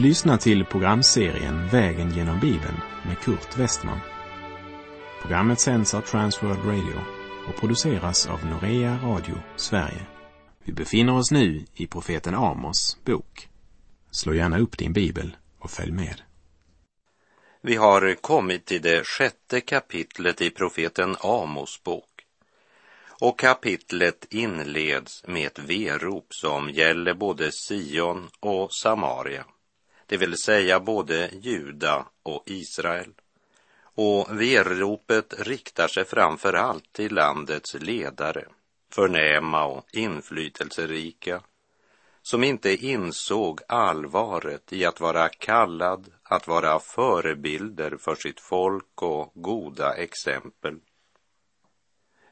Du lyssnar till programserien Vägen genom Bibeln med Kurt Westman. Programmet sänds av Transworld Radio och produceras av Norea Radio Sverige. Vi befinner oss nu i profeten Amos bok. Slå gärna upp din bibel och följ med. Vi har kommit till det sjätte kapitlet i profeten Amos bok. Och kapitlet inleds med ett verop som gäller både Sion och Samaria, det vill säga både Juda och Israel. Och veropet riktar sig framför allt till landets ledare, förnäma och inflytelserika, som inte insåg allvaret i att vara kallad att vara förebilder för sitt folk och goda exempel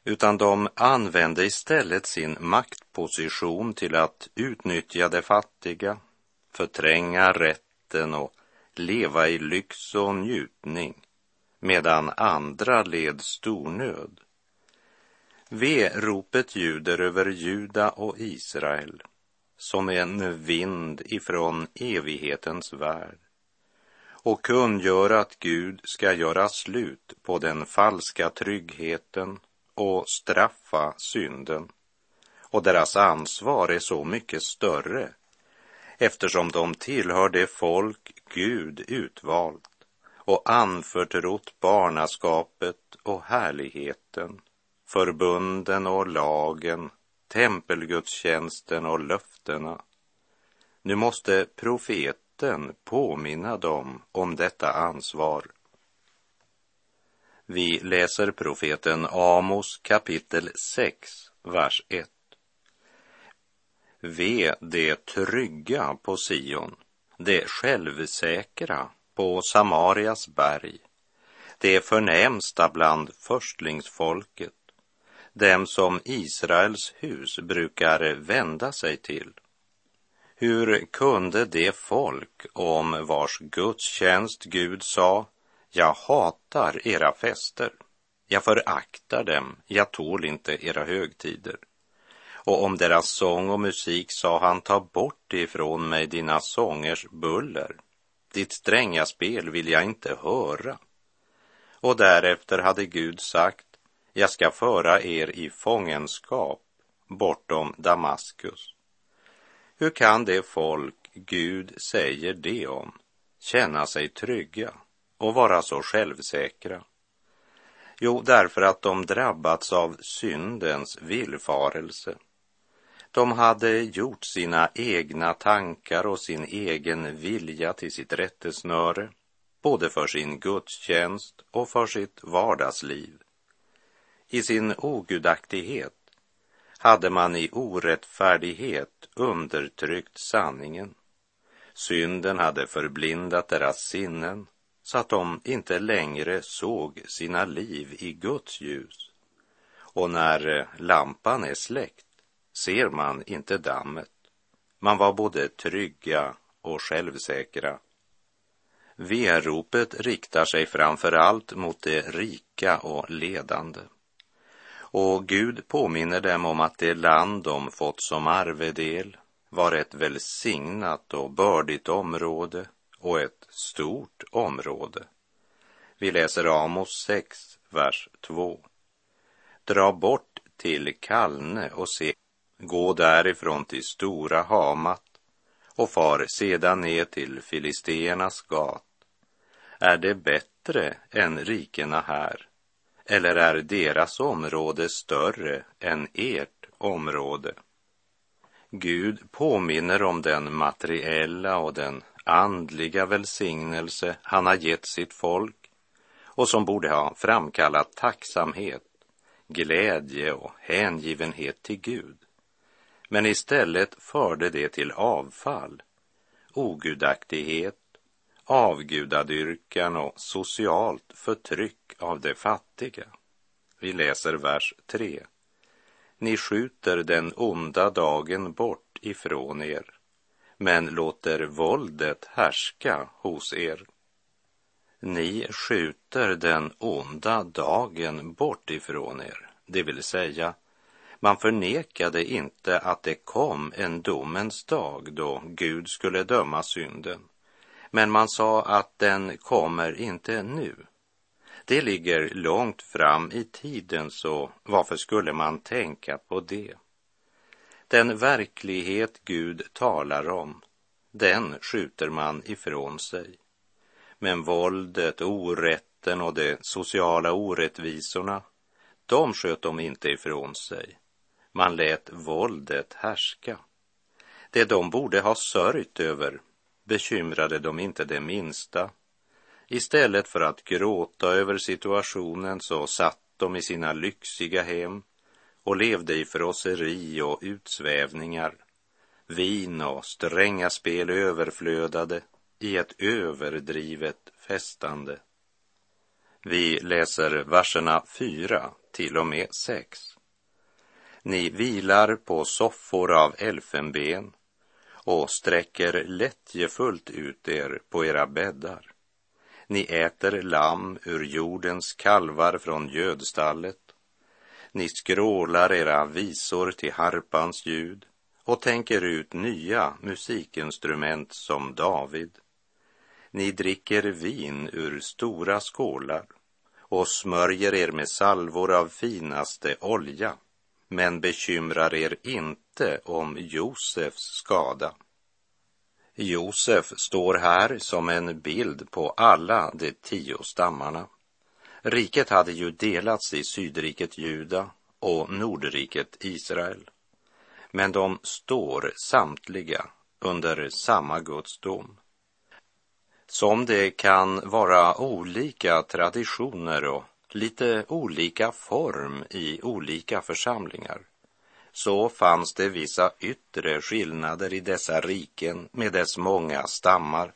utan de använde istället sin maktposition till att utnyttja de fattiga, förtränga rätten och leva i lyx och njutning, medan andra led stornöd. V-ropet ljuder över Juda och Israel som en vind ifrån evighetens värld och kungör att Gud ska göra slut på den falska tryggheten och straffa synden. Och deras ansvar är så mycket större eftersom de tillhör det folk Gud utvalt och anförtrott barnaskapet och härligheten, förbunden och lagen, tempelgudstjänsten och löftena. Nu måste profeten påminna dem om detta ansvar vi läser profeten Amos kapitel 6, vers 1. Ve det trygga på Sion, det självsäkra på Samarias berg, det förnämsta bland förstlingsfolket, dem som Israels hus brukar vända sig till. Hur kunde det folk om vars gudstjänst Gud sa jag hatar era fester. Jag föraktar dem. Jag tål inte era högtider. Och om deras sång och musik sa han, ta bort ifrån mig dina sångers buller. Ditt stränga spel vill jag inte höra. Och därefter hade Gud sagt, jag ska föra er i fångenskap bortom Damaskus. Hur kan det folk Gud säger det om känna sig trygga? och vara så självsäkra? Jo, därför att de drabbats av syndens villfarelse. De hade gjort sina egna tankar och sin egen vilja till sitt rättesnöre, både för sin gudstjänst och för sitt vardagsliv. I sin ogudaktighet hade man i orättfärdighet undertryckt sanningen. Synden hade förblindat deras sinnen så att de inte längre såg sina liv i Guds ljus. Och när lampan är släckt ser man inte dammet. Man var både trygga och självsäkra. V-ropet riktar sig framför allt mot det rika och ledande. Och Gud påminner dem om att det land de fått som arvedel var ett välsignat och bördigt område och ett stort område. Vi läser Amos 6, vers 2. Dra bort till Kalne och se, gå därifrån till Stora Hamat och far sedan ner till Filisteernas gat. Är det bättre än rikena här? Eller är deras område större än ert område? Gud påminner om den materiella och den andliga välsignelse han har gett sitt folk och som borde ha framkallat tacksamhet, glädje och hängivenhet till Gud. Men istället förde det till avfall, ogudaktighet, avgudadyrkan och socialt förtryck av de fattiga. Vi läser vers 3. Ni skjuter den onda dagen bort ifrån er men låter våldet härska hos er. Ni skjuter den onda dagen bort ifrån er, det vill säga, man förnekade inte att det kom en domens dag då Gud skulle döma synden, Men man sa att den kommer inte nu. Det ligger långt fram i tiden, så varför skulle man tänka på det? Den verklighet Gud talar om, den skjuter man ifrån sig. Men våldet, orätten och de sociala orättvisorna, de sköt de inte ifrån sig. Man lät våldet härska. Det de borde ha sörjt över bekymrade de inte det minsta. Istället för att gråta över situationen så satt de i sina lyxiga hem och levde i frosseri och utsvävningar. Vin och stränga spel överflödade i ett överdrivet festande. Vi läser verserna 4 till och med 6. Ni vilar på soffor av elfenben och sträcker lättjefullt ut er på era bäddar. Ni äter lamm ur jordens kalvar från gödstallet. Ni skrålar era visor till harpans ljud och tänker ut nya musikinstrument som David. Ni dricker vin ur stora skålar och smörjer er med salvor av finaste olja, men bekymrar er inte om Josefs skada. Josef står här som en bild på alla de tio stammarna. Riket hade ju delats i Sydriket Juda och Nordriket Israel. Men de står samtliga under samma Guds dom. Som det kan vara olika traditioner och lite olika form i olika församlingar så fanns det vissa yttre skillnader i dessa riken med dess många stammar.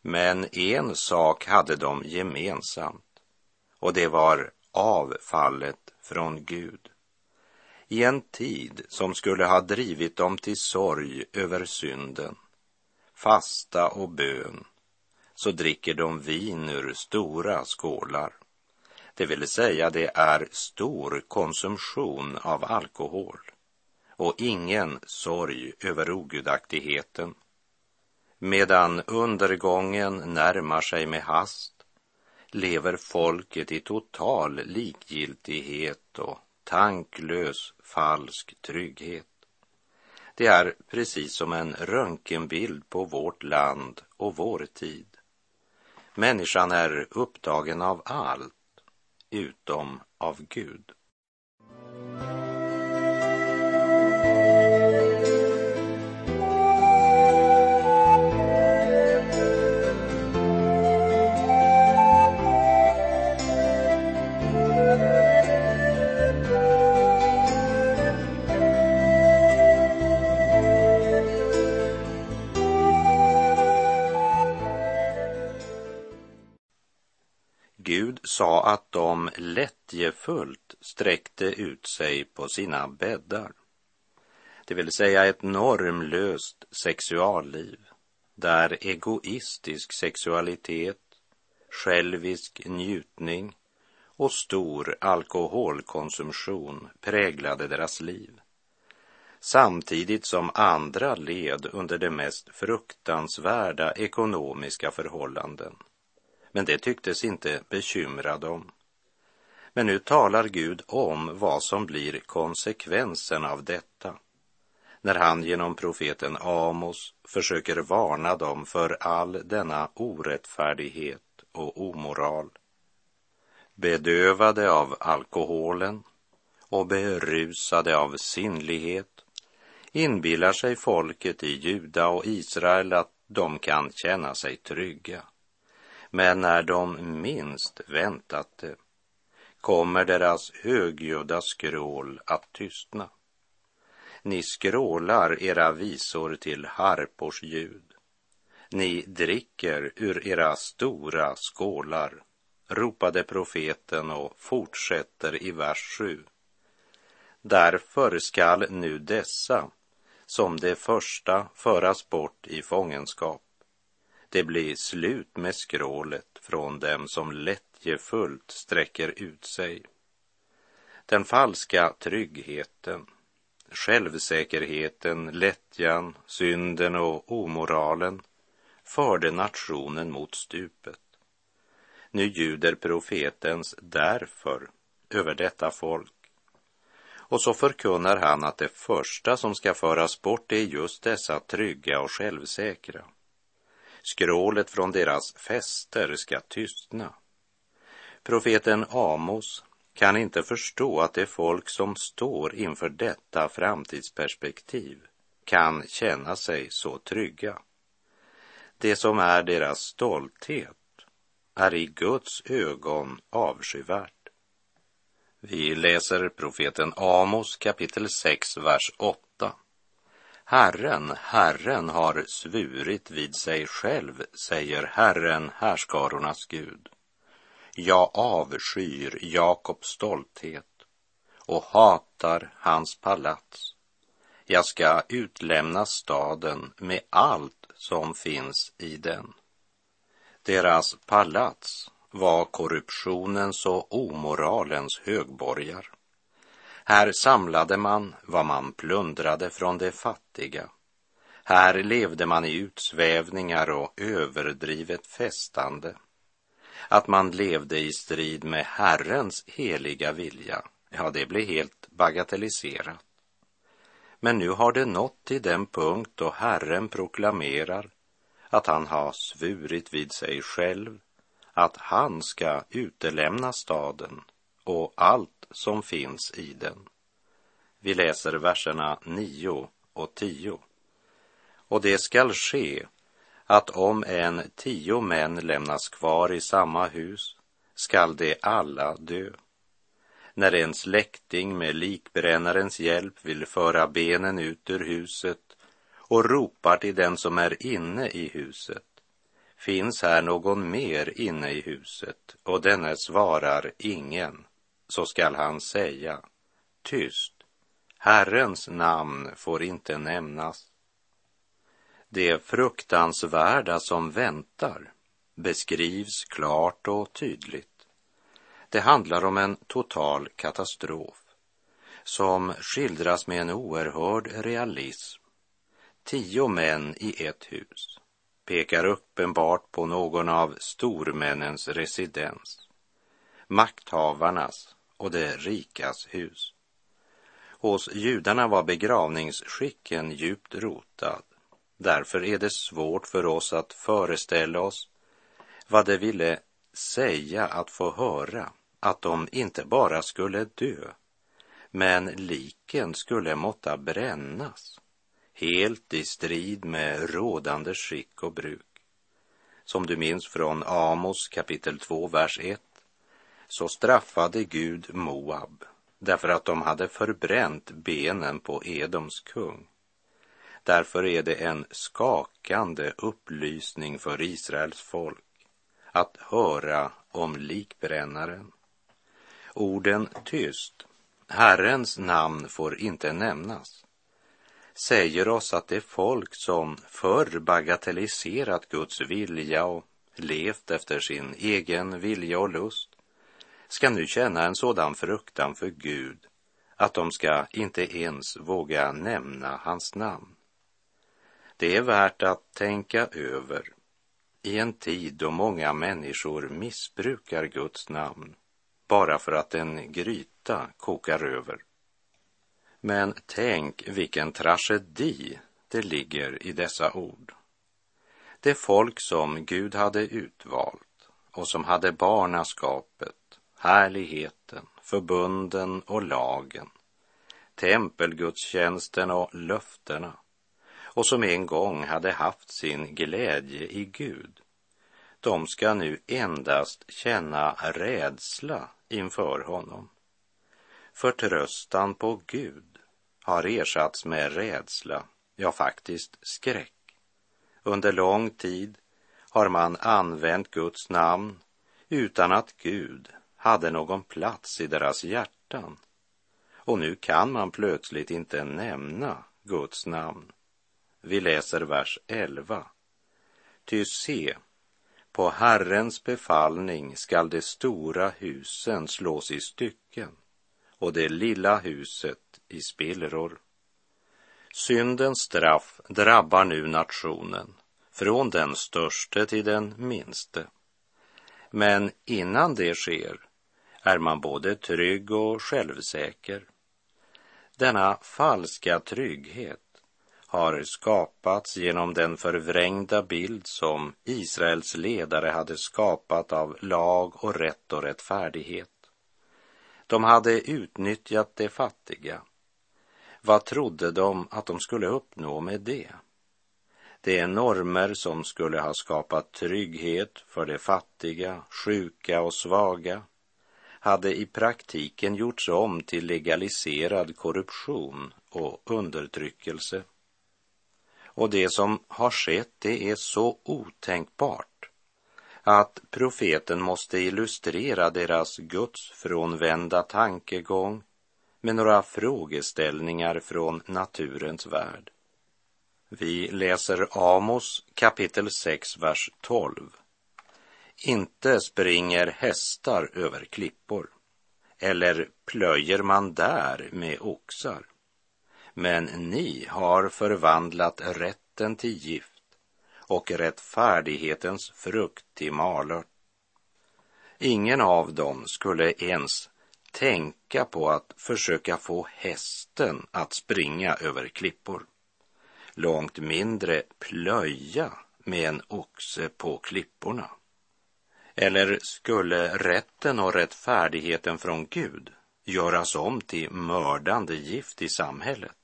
Men en sak hade de gemensamt och det var avfallet från Gud. I en tid som skulle ha drivit dem till sorg över synden, fasta och bön, så dricker de vin ur stora skålar. Det vill säga, det är stor konsumtion av alkohol och ingen sorg över ogudaktigheten. Medan undergången närmar sig med hast lever folket i total likgiltighet och tanklös falsk trygghet. Det är precis som en röntgenbild på vårt land och vår tid. Människan är upptagen av allt utom av Gud. Sa att de lättjefullt sträckte ut sig på sina bäddar. Det vill säga ett normlöst sexualliv där egoistisk sexualitet, självisk njutning och stor alkoholkonsumtion präglade deras liv. Samtidigt som andra led under de mest fruktansvärda ekonomiska förhållanden men det tycktes inte bekymra dem. Men nu talar Gud om vad som blir konsekvensen av detta när han genom profeten Amos försöker varna dem för all denna orättfärdighet och omoral. Bedövade av alkoholen och berusade av sinnlighet inbillar sig folket i Juda och Israel att de kan känna sig trygga. Men när de minst väntat det kommer deras högljudda skrål att tystna. Ni skrålar era visor till harpors ljud. Ni dricker ur era stora skålar, ropade profeten och fortsätter i vers 7. Därför skall nu dessa, som det första, föras bort i fångenskap det blir slut med skrålet från dem som lättjefullt sträcker ut sig. Den falska tryggheten, självsäkerheten, lättjan, synden och omoralen förde nationen mot stupet. Nu ljuder profetens därför över detta folk. Och så förkunnar han att det första som ska föras bort är just dessa trygga och självsäkra. Skrålet från deras fester ska tystna. Profeten Amos kan inte förstå att det folk som står inför detta framtidsperspektiv kan känna sig så trygga. Det som är deras stolthet är i Guds ögon avskyvärt. Vi läser profeten Amos kapitel 6, vers 8. Herren, Herren har svurit vid sig själv, säger Herren, härskarornas Gud. Jag avskyr Jakobs stolthet och hatar hans palats. Jag ska utlämna staden med allt som finns i den. Deras palats var korruptionens och omoralens högborgar. Här samlade man vad man plundrade från de fattiga. Här levde man i utsvävningar och överdrivet festande. Att man levde i strid med Herrens heliga vilja, ja, det blev helt bagatelliserat. Men nu har det nått till den punkt då Herren proklamerar att han har svurit vid sig själv att han ska utelämna staden och allt som finns i den. Vi läser verserna 9 och 10. Och det skall ske att om en tio män lämnas kvar i samma hus skall de alla dö. När en släkting med likbrännarens hjälp vill föra benen ut ur huset och ropar till den som är inne i huset. Finns här någon mer inne i huset? Och denne svarar ingen. Så skall han säga, tyst, Herrens namn får inte nämnas. Det fruktansvärda som väntar beskrivs klart och tydligt. Det handlar om en total katastrof som skildras med en oerhörd realism. Tio män i ett hus pekar uppenbart på någon av stormännens residens, makthavarnas och de rikas hus. Hos judarna var begravningsskicken djupt rotad Därför är det svårt för oss att föreställa oss vad det ville säga att få höra att de inte bara skulle dö, men liken skulle måtta brännas, helt i strid med rådande skick och bruk. Som du minns från Amos kapitel 2, vers 1, så straffade Gud Moab därför att de hade förbränt benen på Edoms kung. Därför är det en skakande upplysning för Israels folk att höra om likbrännaren. Orden tyst, Herrens namn får inte nämnas, säger oss att det folk som förr bagatelliserat Guds vilja och levt efter sin egen vilja och lust ska nu känna en sådan fruktan för Gud att de ska inte ens våga nämna hans namn. Det är värt att tänka över i en tid då många människor missbrukar Guds namn bara för att en gryta kokar över. Men tänk vilken tragedi det ligger i dessa ord. Det folk som Gud hade utvalt och som hade barnaskapet, härligheten, förbunden och lagen, tempelgudstjänsten och löftena och som en gång hade haft sin glädje i Gud, de ska nu endast känna rädsla inför honom. Förtröstan på Gud har ersatts med rädsla, ja faktiskt skräck. Under lång tid har man använt Guds namn utan att Gud hade någon plats i deras hjärtan. Och nu kan man plötsligt inte nämna Guds namn. Vi läser vers 11. Ty se, på Herrens befallning skall de stora husen slås i stycken och det lilla huset i spillror. Syndens straff drabbar nu nationen från den störste till den minste. Men innan det sker är man både trygg och självsäker. Denna falska trygghet har skapats genom den förvrängda bild som Israels ledare hade skapat av lag och rätt och rättfärdighet. De hade utnyttjat de fattiga. Vad trodde de att de skulle uppnå med det? Det är normer som skulle ha skapat trygghet för de fattiga, sjuka och svaga hade i praktiken gjorts om till legaliserad korruption och undertryckelse. Och det som har skett, det är så otänkbart att profeten måste illustrera deras gudsfrånvända tankegång med några frågeställningar från naturens värld. Vi läser Amos kapitel 6, vers 12. Inte springer hästar över klippor, eller plöjer man där med oxar. Men ni har förvandlat rätten till gift och rättfärdighetens frukt till malört. Ingen av dem skulle ens tänka på att försöka få hästen att springa över klippor. Långt mindre plöja med en oxe på klipporna. Eller skulle rätten och rättfärdigheten från Gud göras om till mördande gift i samhället?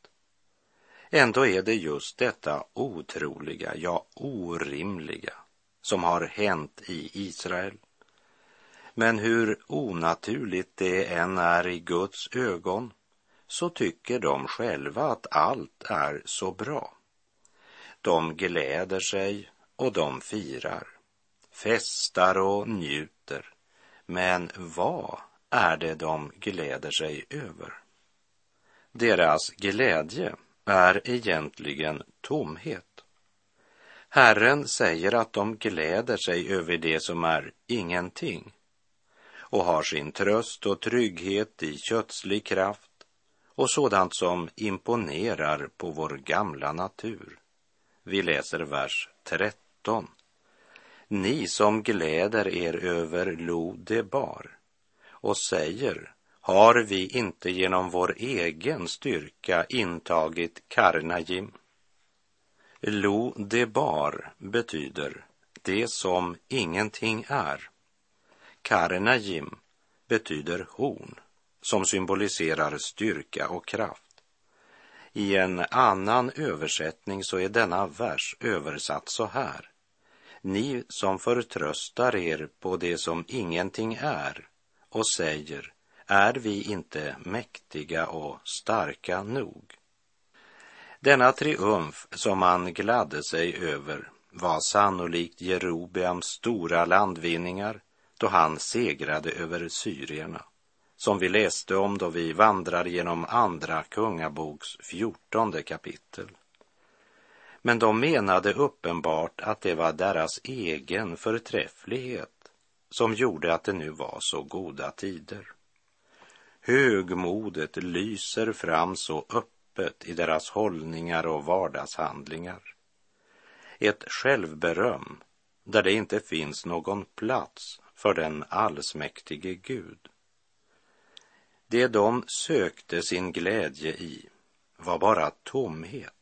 Ändå är det just detta otroliga, ja orimliga, som har hänt i Israel. Men hur onaturligt det än är i Guds ögon så tycker de själva att allt är så bra. De gläder sig och de firar, festar och njuter. Men vad är det de gläder sig över? Deras glädje är egentligen tomhet. Herren säger att de gläder sig över det som är ingenting och har sin tröst och trygghet i kötslig kraft och sådant som imponerar på vår gamla natur. Vi läser vers 13. Ni som gläder er över Lodebar och säger har vi inte genom vår egen styrka intagit Karnajim? Lodebar betyder det som ingenting är. Karnajim betyder horn som symboliserar styrka och kraft. I en annan översättning så är denna vers översatt så här. Ni som förtröstar er på det som ingenting är och säger är vi inte mäktiga och starka nog? Denna triumf som man gladde sig över var sannolikt Jerobeams stora landvinningar då han segrade över syrierna, som vi läste om då vi vandrar genom Andra Kungaboks fjortonde kapitel. Men de menade uppenbart att det var deras egen förträfflighet som gjorde att det nu var så goda tider. Högmodet lyser fram så öppet i deras hållningar och vardagshandlingar. Ett självberöm där det inte finns någon plats för den allsmäktige Gud. Det de sökte sin glädje i var bara tomhet.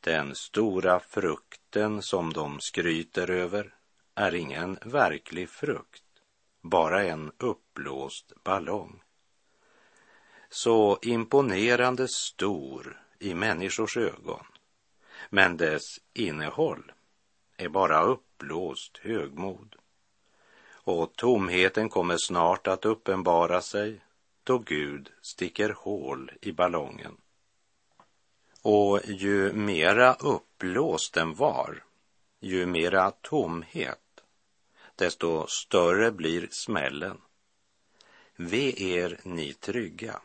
Den stora frukten som de skryter över är ingen verklig frukt, bara en uppblåst ballong så imponerande stor i människors ögon, men dess innehåll är bara uppblåst högmod. Och tomheten kommer snart att uppenbara sig då Gud sticker hål i ballongen. Och ju mera uppblåst den var, ju mera tomhet, desto större blir smällen. Ve er ni trygga,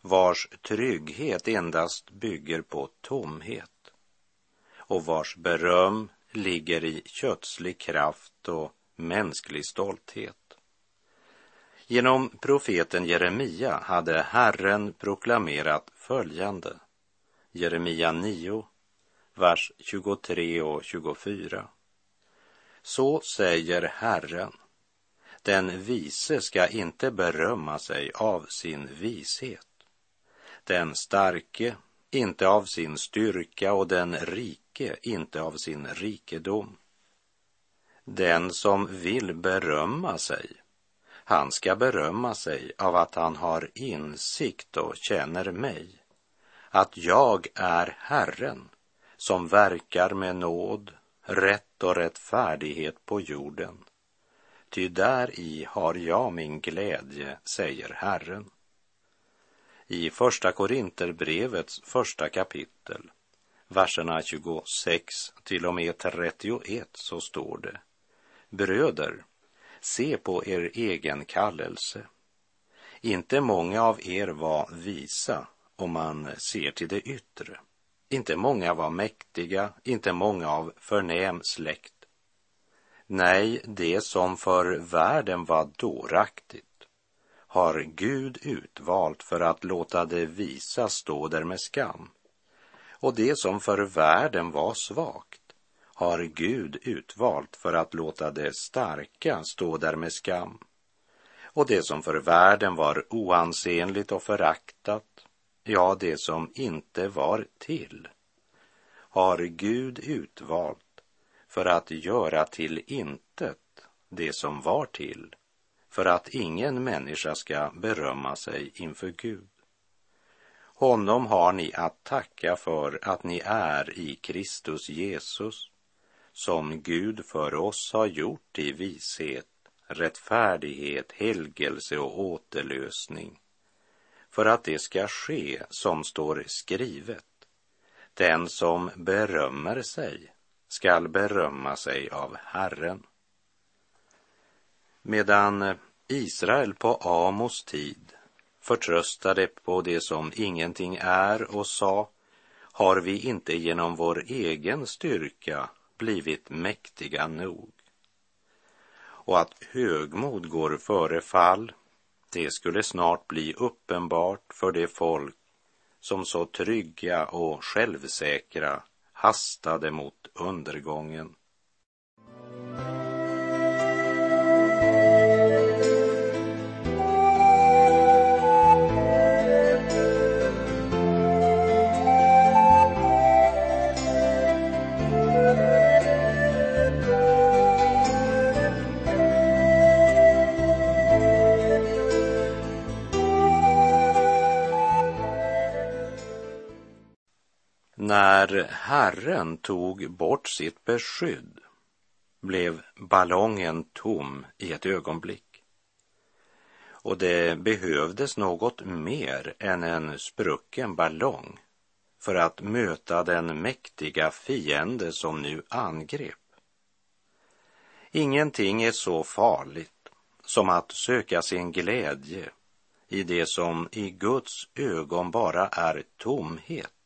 vars trygghet endast bygger på tomhet och vars beröm ligger i kötslig kraft och mänsklig stolthet. Genom profeten Jeremia hade Herren proklamerat följande. Jeremia 9, vers 23 och 24. Så säger Herren, den vise ska inte berömma sig av sin vishet, den starke inte av sin styrka och den rike inte av sin rikedom. Den som vill berömma sig, han ska berömma sig av att han har insikt och känner mig, att jag är Herren som verkar med nåd, rätt och rättfärdighet på jorden. Ty där i har jag min glädje, säger Herren. I Första Korinterbrevets första kapitel, verserna 26 till och med 31 så står det Bröder, se på er egen kallelse. Inte många av er var visa om man ser till det yttre. Inte många var mäktiga, inte många av förnäm släkt. Nej, det som för världen var dåraktigt har Gud utvalt för att låta det visa stå där med skam. Och det som för världen var svagt har Gud utvalt för att låta det starka stå där med skam. Och det som för världen var oansenligt och föraktat, ja, det som inte var till, har Gud utvalt för att göra till intet det som var till, för att ingen människa ska berömma sig inför Gud. Honom har ni att tacka för att ni är i Kristus Jesus, som Gud för oss har gjort i vishet, rättfärdighet, helgelse och återlösning, för att det ska ske som står skrivet. Den som berömmer sig skall berömma sig av Herren. Medan Israel på Amos tid förtröstade på det som ingenting är och sa, har vi inte genom vår egen styrka blivit mäktiga nog. Och att högmod går före fall, det skulle snart bli uppenbart för det folk som så trygga och självsäkra hastade mot undergången. Herren tog bort sitt beskydd blev ballongen tom i ett ögonblick. Och det behövdes något mer än en sprucken ballong för att möta den mäktiga fiende som nu angrep. Ingenting är så farligt som att söka sin glädje i det som i Guds ögon bara är tomhet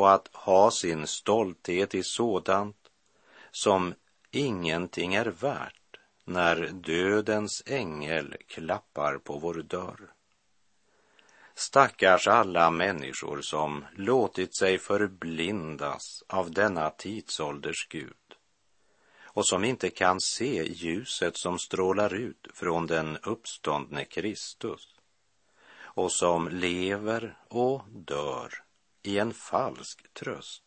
och att ha sin stolthet i sådant som ingenting är värt när dödens ängel klappar på vår dörr. Stackars alla människor som låtit sig förblindas av denna tidsålders Gud och som inte kan se ljuset som strålar ut från den uppståndne Kristus och som lever och dör i en falsk tröst.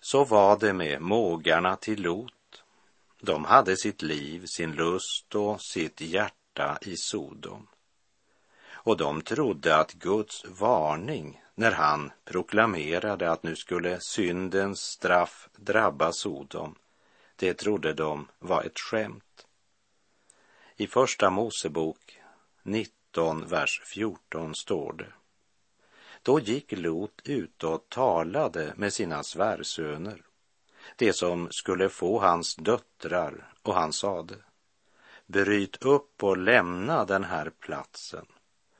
Så var det med mågarna till Lot. De hade sitt liv, sin lust och sitt hjärta i Sodom. Och de trodde att Guds varning när han proklamerade att nu skulle syndens straff drabba Sodom, det trodde de var ett skämt. I Första Mosebok 19, vers 14 står det. Då gick Lot ut och talade med sina svärsöner, det som skulle få hans döttrar, och han sade, bryt upp och lämna den här platsen,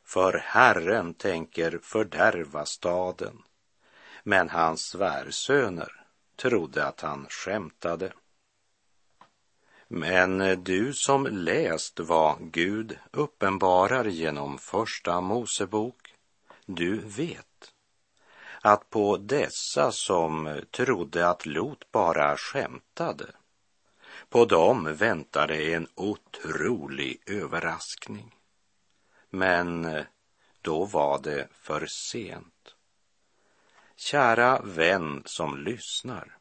för Herren tänker fördärva staden. Men hans svärsöner trodde att han skämtade. Men du som läst vad Gud uppenbarar genom Första Mosebok du vet att på dessa som trodde att Lot bara skämtade, på dem väntade en otrolig överraskning. Men eh, då var det för sent. Kära vän som lyssnar.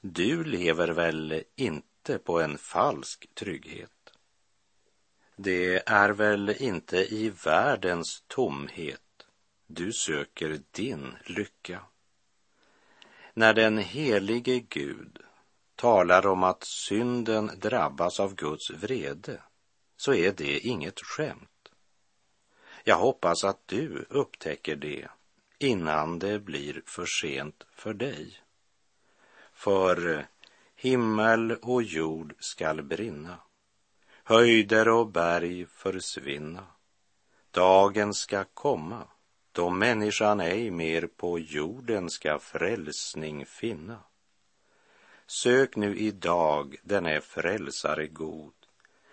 Du lever väl inte på en falsk trygghet? Det är väl inte i världens tomhet du söker din lycka? När den helige Gud talar om att synden drabbas av Guds vrede så är det inget skämt. Jag hoppas att du upptäcker det innan det blir för sent för dig. För himmel och jord skall brinna, höjder och berg försvinna. Dagen ska komma då människan ej mer på jorden ska frälsning finna. Sök nu idag denne frälsare god,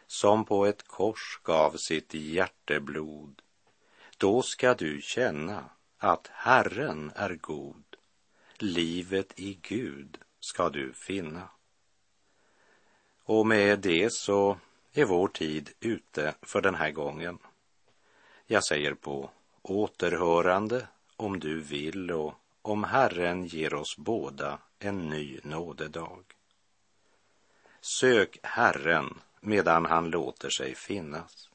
som på ett kors gav sitt hjärteblod. Då ska du känna att Herren är god, livet i Gud ska du finna. Och med det så är vår tid ute för den här gången. Jag säger på återhörande om du vill och om Herren ger oss båda en ny nådedag. Sök Herren medan han låter sig finnas.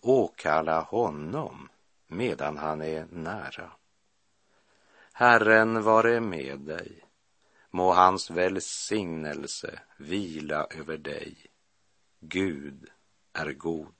Åkalla honom medan han är nära. Herren vare med dig. Må hans välsignelse vila över dig. Gud är god.